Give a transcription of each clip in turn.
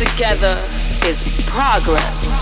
together is progress.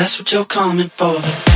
That's what you're coming for.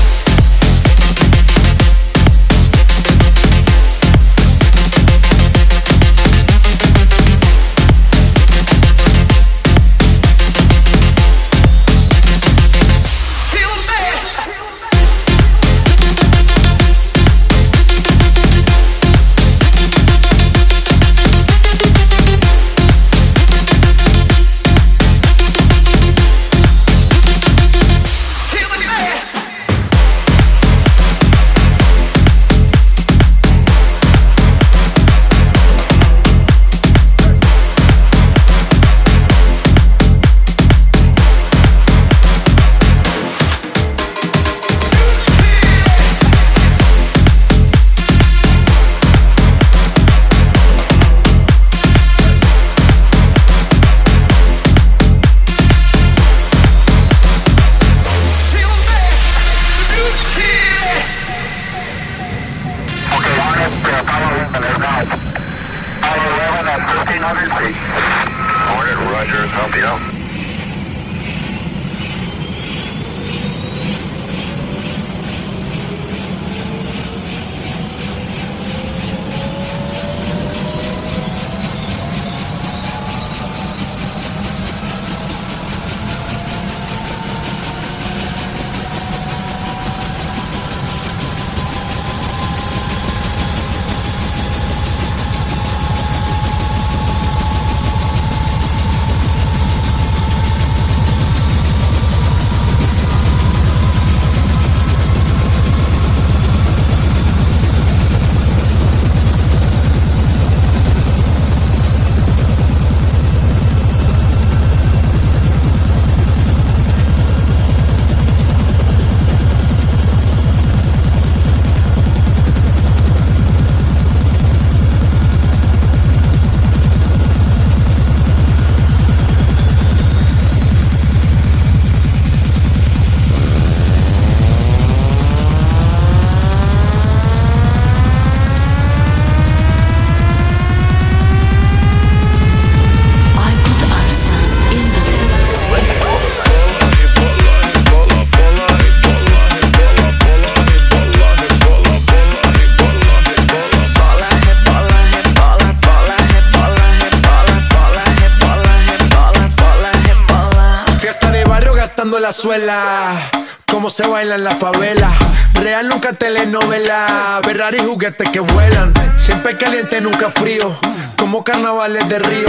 La suela. Cómo se baila en la favela. Real nunca telenovela. Ferrari juguetes que vuelan. Siempre caliente, nunca frío. Como carnavales de río.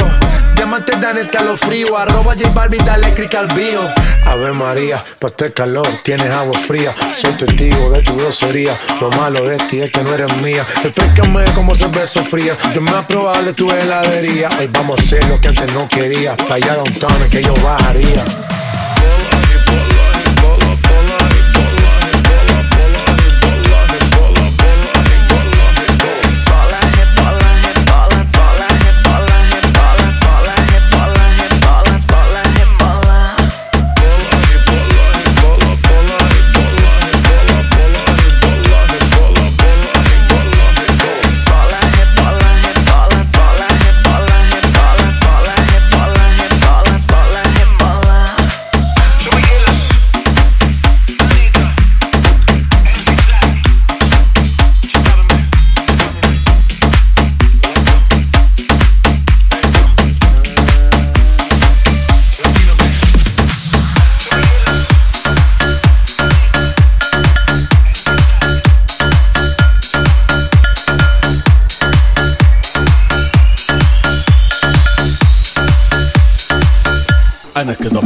Diamantes dan escalofrío. Arroba J Balvin, dale click al bio. Ave María, pa' este calor tienes agua fría. Soy testigo de tu grosería. Lo malo de ti es que no eres mía. Refrescame como cerveza fría. Yo me probable tu heladería. Hoy vamos a hacer lo que antes no quería. Pa' allá downtown que yo bajaría.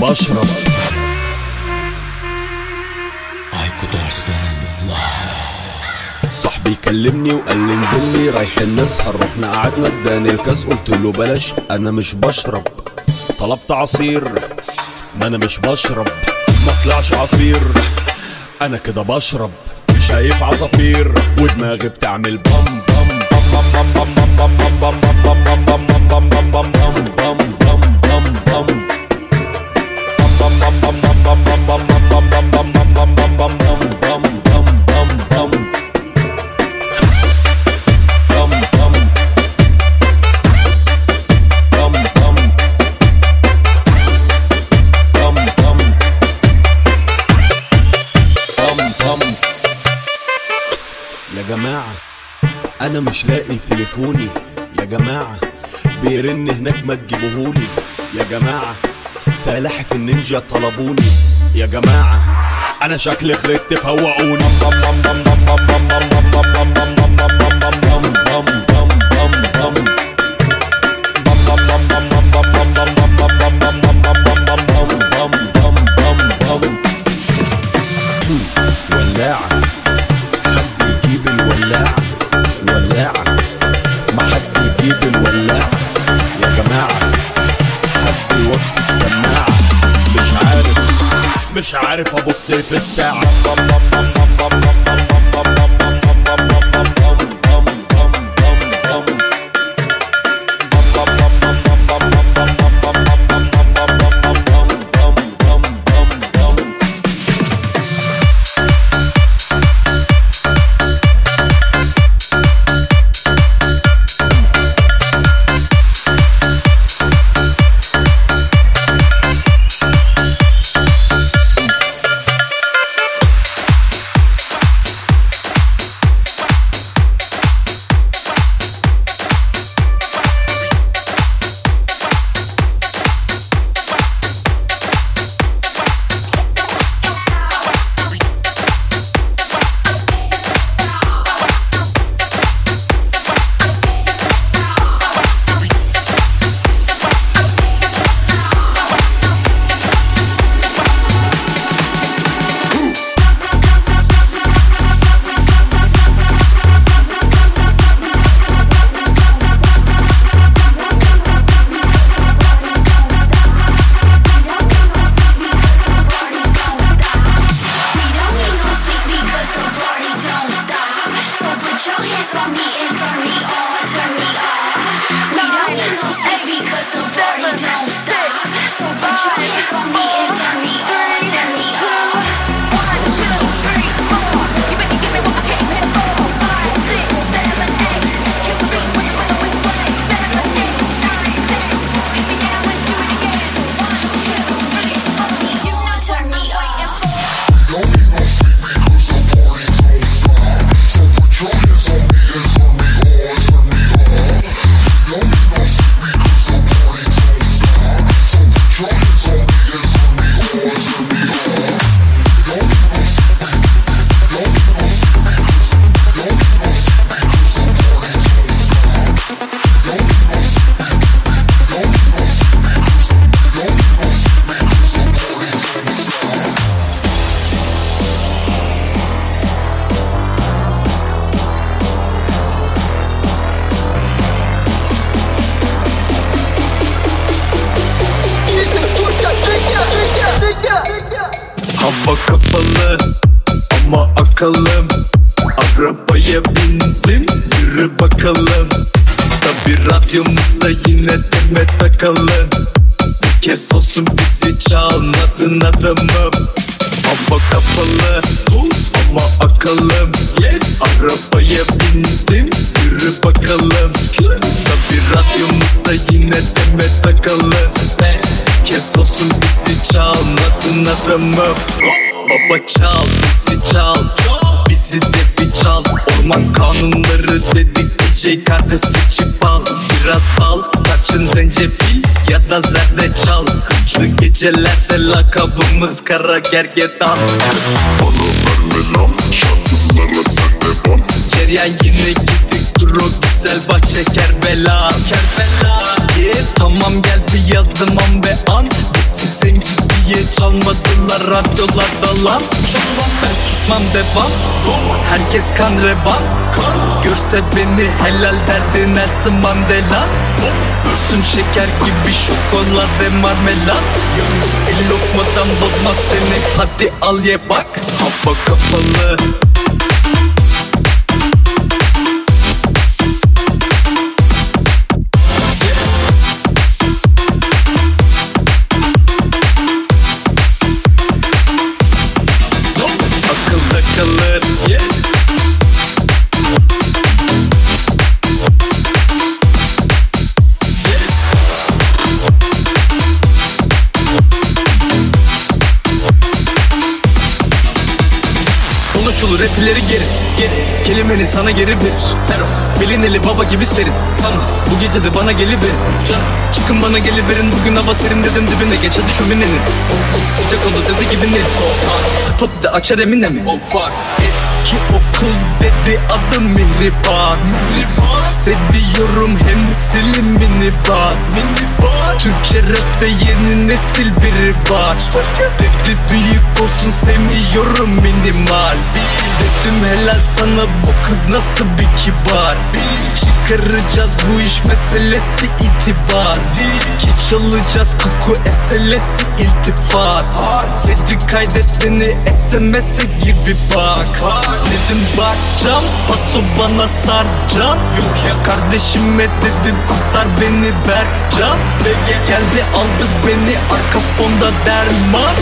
بشرب Aykut Arslan Live بيكلمني وقال لي انزل لي رايحين نسهر رحنا قعدنا اداني الكاس قلت له بلاش أنا مش بشرب طلبت عصير ما أنا مش بشرب ما طلعش عصير أنا كده بشرب شايف عصافير ودماغي بتعمل بام بام بام بام بام بام بام بام بام بام بام بام بام بام بام بام أنا مش لاقي تليفوني. يا جماعة بيرن هناك ما تجيبوهولي. يا جماعة سلاحف النينجا طلبوني. يا جماعة أنا شكلي خرجت فوقوني. في الساعة lakabımız kara gergedan. Ceryan yine gitti kuru güzel bahçe kerbela. Kerbela. Yeah. Tamam geldi yazdım an be an. Bizi zenci diye çalmadılar radyolarda lan Ben susmam devam Herkes kan revan görse beni helal derdi Nelson Mandela Görsün şeker gibi şokolade marmelat Bir lokmadan bozmaz seni. Hadi al ye bak. Hava kapalı Rapleri geri geri. Kelimeni sana geri verir. Fero Bilineli baba gibi serin. Tamam bu gece de bana geliverin. Can Çıkın bana geliverin. Bugün hava serin dedim dibine. Geç hadi şöminenin Sıcak oldu dedi gibi ne? Spot de açar emine mi Oh fuck o kız dedi adım Mihriban Seviyorum hem silimini bak Türkçe rapte yeni nesil biri var. Dedi büyük olsun sevmiyorum minimal. Dedim helal sana bu kız nasıl bir kibar Çıkaracağız bu iş meselesi itibar Ki. Çalacağız koku eselesi iltifat. Dedi kaydet beni SMS'e gir bir bak. Dedim bakacağım paso bana sarcan Yok ya kardeşime dedim kurtar beni Berkcan. Geldi aldı beni arka fonda derman.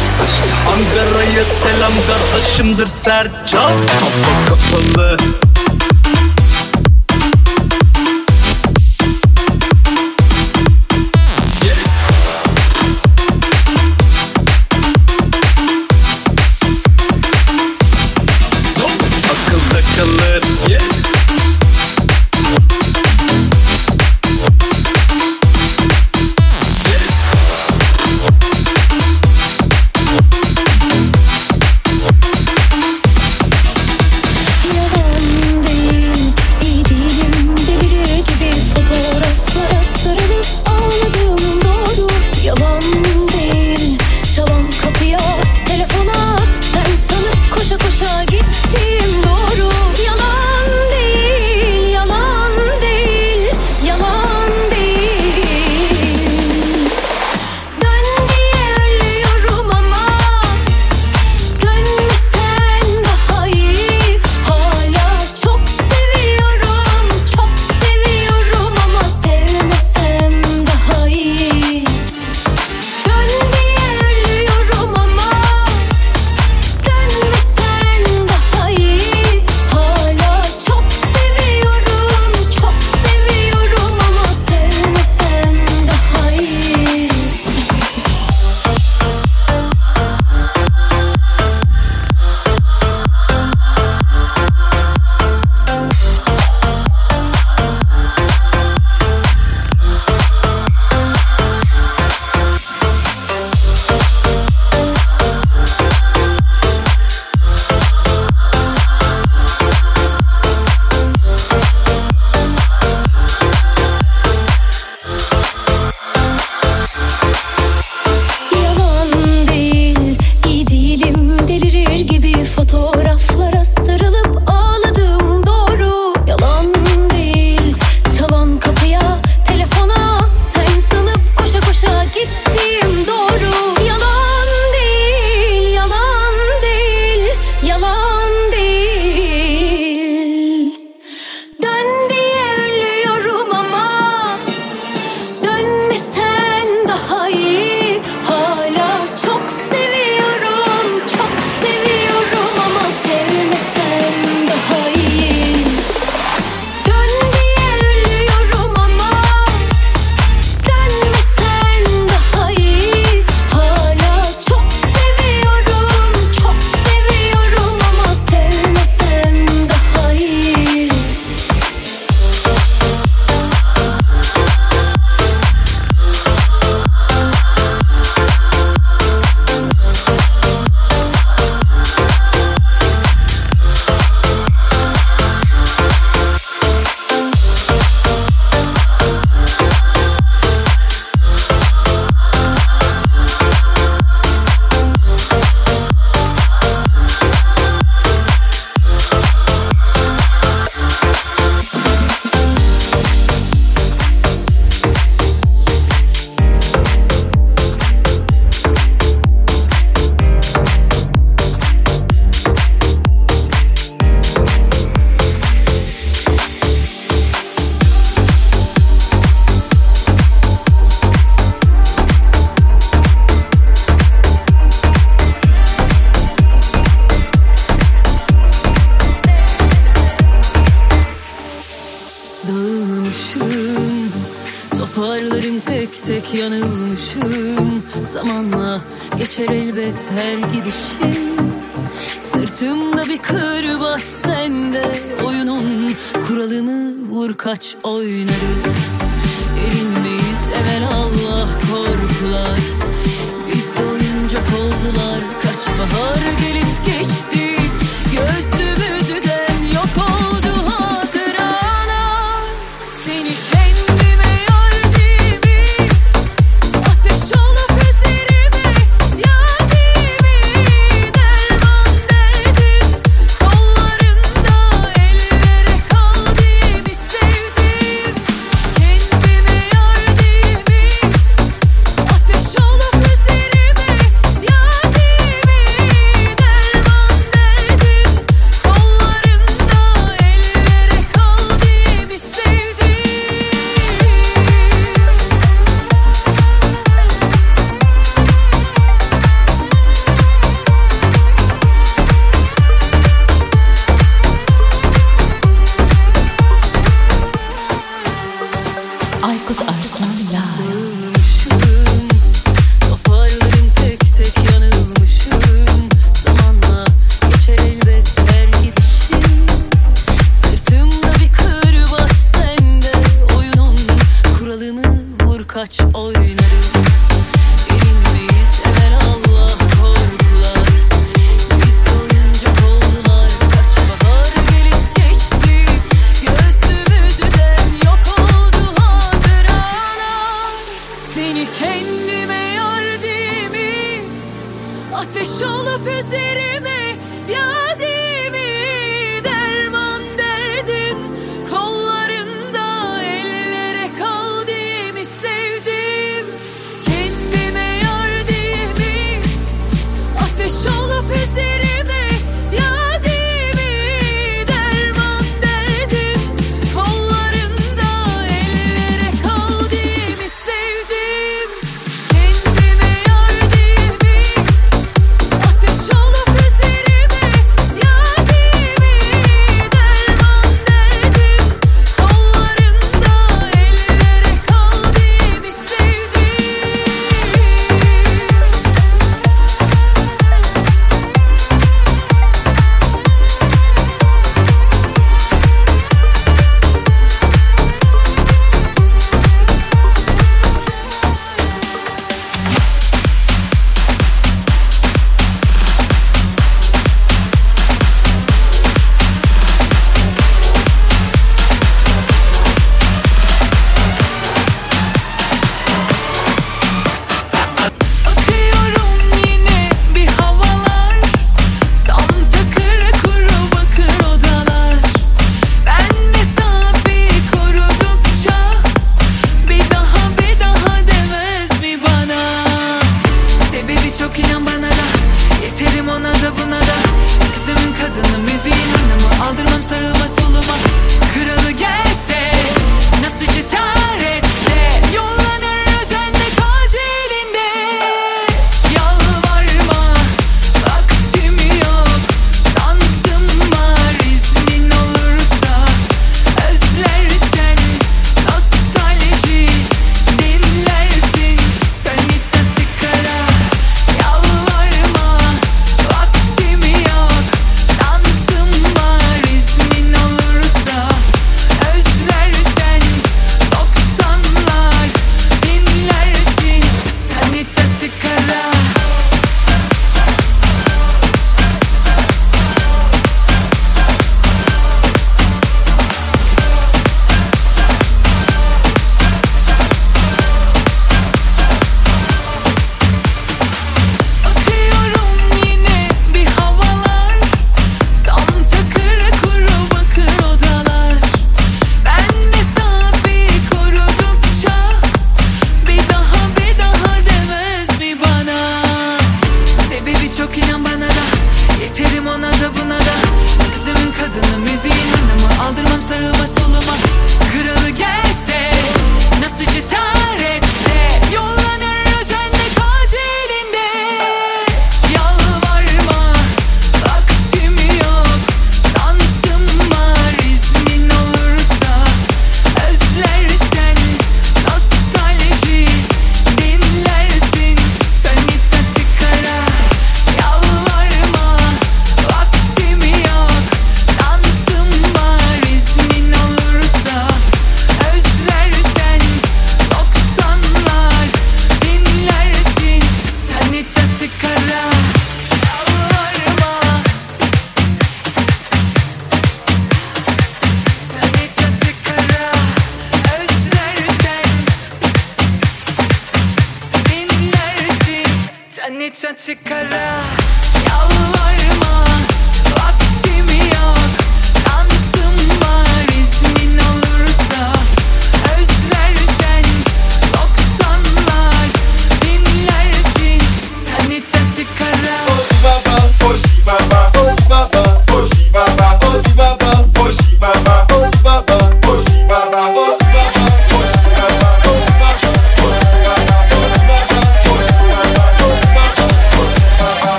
Ankara'ya selam kardeşimdir Sercan. Hava kapalı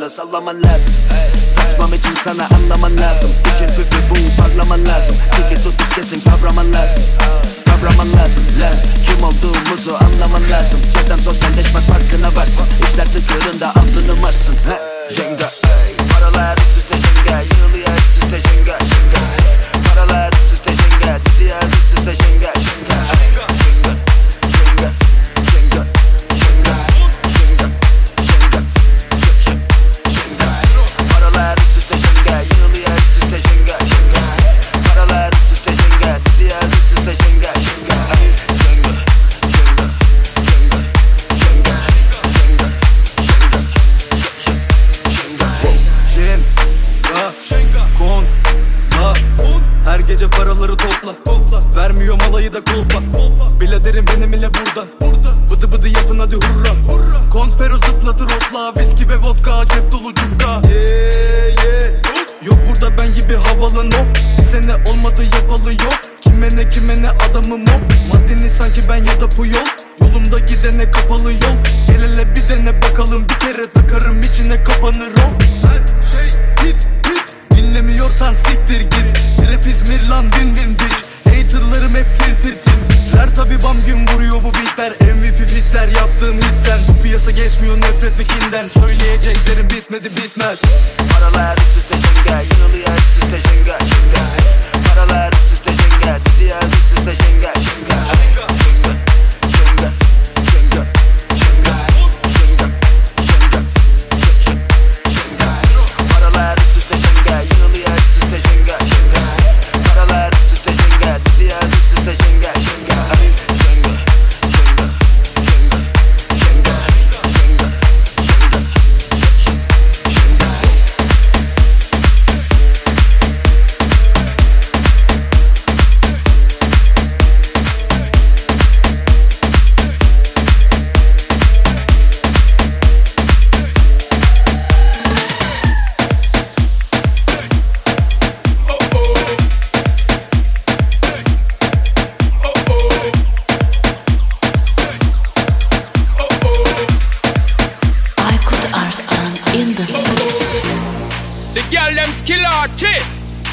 bana sallaman lazım. Saçmam için sana anlaman lazım. İşin püfü bu parlaman lazım. Siki tutup kesin kavraman lazım. Kavraman lazım. Lan Kim olduğumuzu anlaman lazım. Çetem sosyalleşmez farkına varsın İşler tıkırında altını varsın. Jenga Paralar üst üste jenga Yığılıyor üst üste jenga Jenga Paralar üst üste jenga Diziyor üst üste jenga Jenga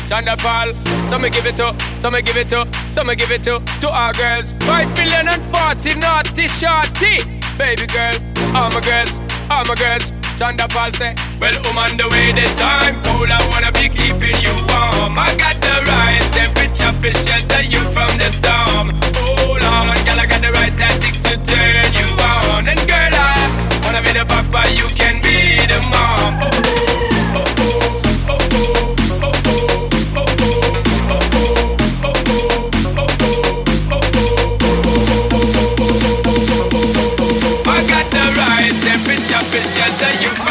Thunderball. So me give it to, so me give it to, so me give it to, to our girls. Five billion and forty naughty shorty. Baby girl, all my girls, all my girls. Thunderball say, well, I'm on the way this time. Cool, I wanna be keeping you warm. I got the right temperature for shelter you from the storm. Hold on, girl, I got the right tactics to turn you on. And girl, I wanna be the papa, you can be the mom. Oh, oh, oh, oh, oh, oh. oh. special to you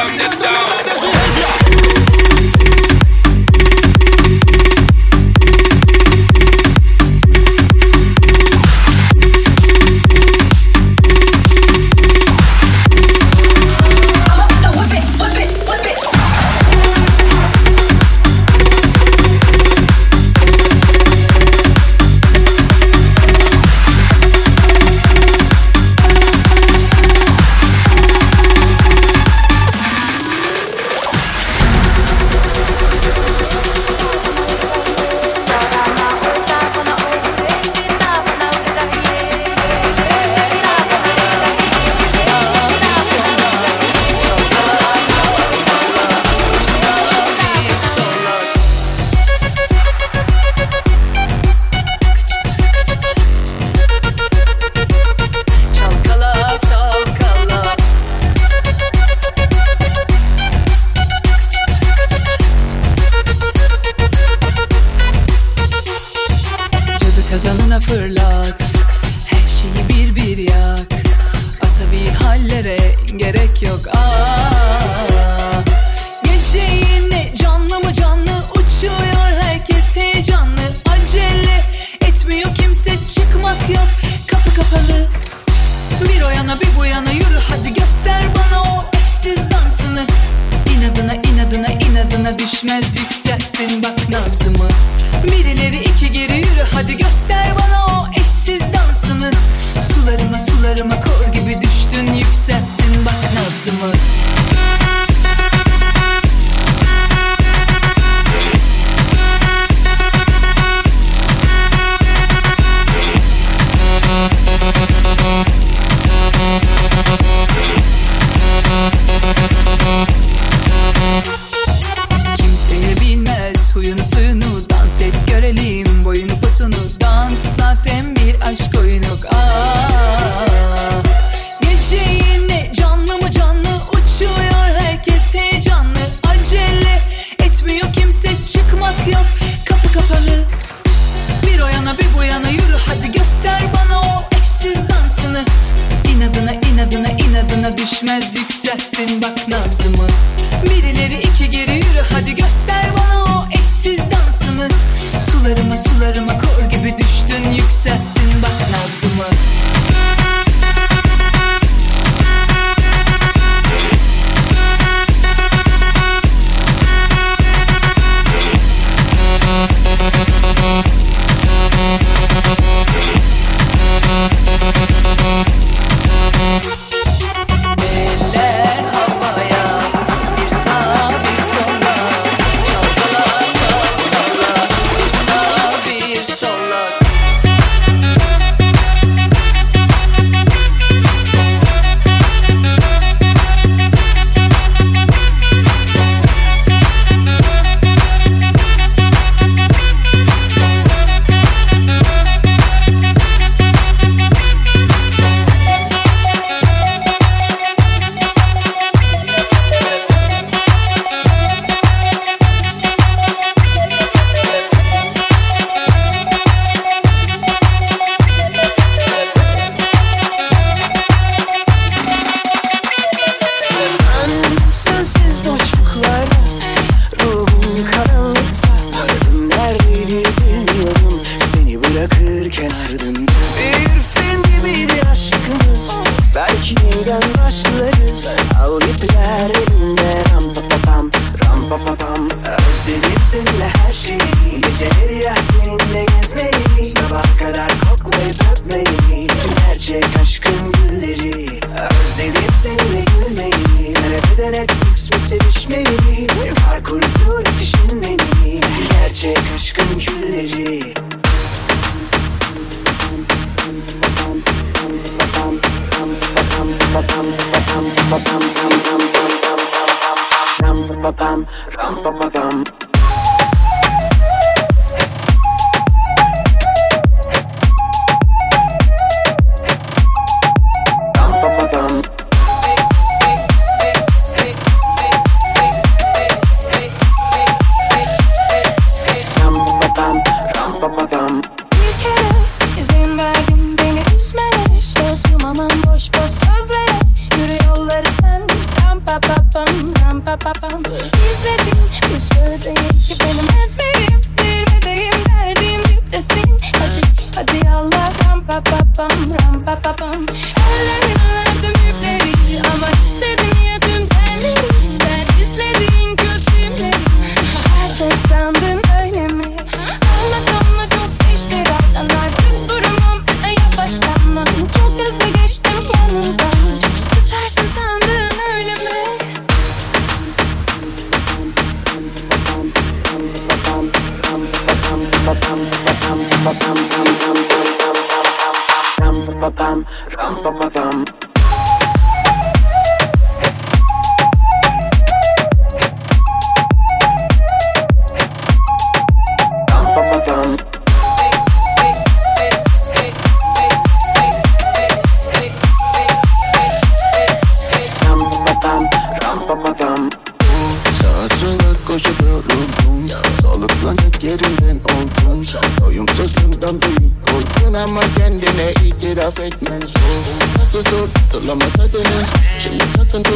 Anlamasa dene Şimdi takıntı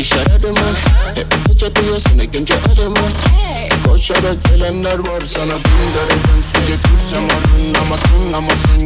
iş aradımı Hep öte çatıyor seni gence adımı Koşarak gelenler var sana bin dereden Su götürsem arınamasın namasın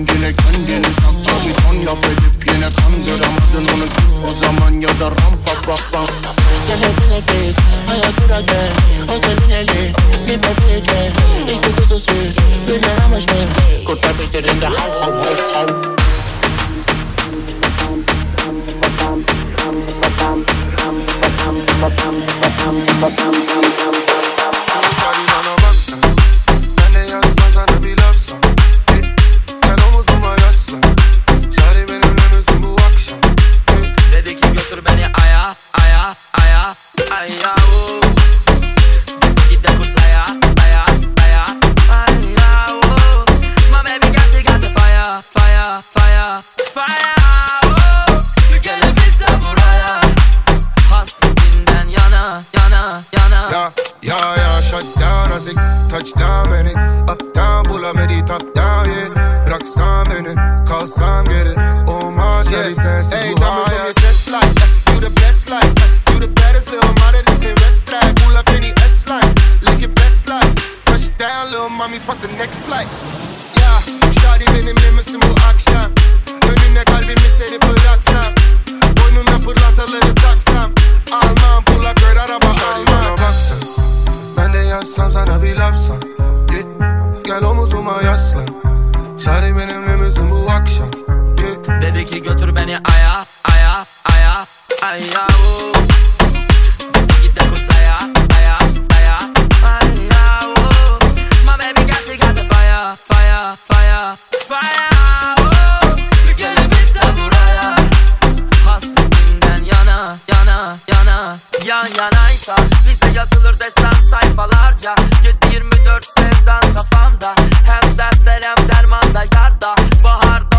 yana yana Yan yanaysa bize yazılır desem sayfalarca. 7-24 sevdan kafamda Hem dertler hem dermanda yarda. Baharda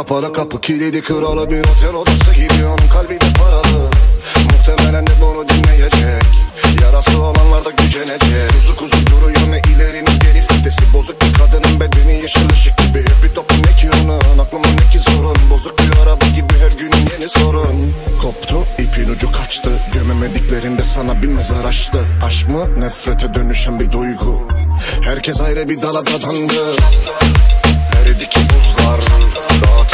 kapana kapı kilidi kralı bir otel odası gibi onun kalbi de paralı. Muhtemelen de bunu dinleyecek. Yarası olanlar da gücenecek. Uzuk uzun duruyor ne ileri ne geri fitesi. Bozuk bir kadının bedeni yeşil ışık gibi. Bir topu ne ki onun aklıma ne ki sorun? Bozuk bir araba gibi her gün yeni sorun. Koptu ipin ucu kaçtı. Gömemediklerinde sana bir mezar açtı. Aşk mı? Nefrete dönüşen bir duygu. Herkes ayrı bir dala dadandı Eridi ki buzlar Dağ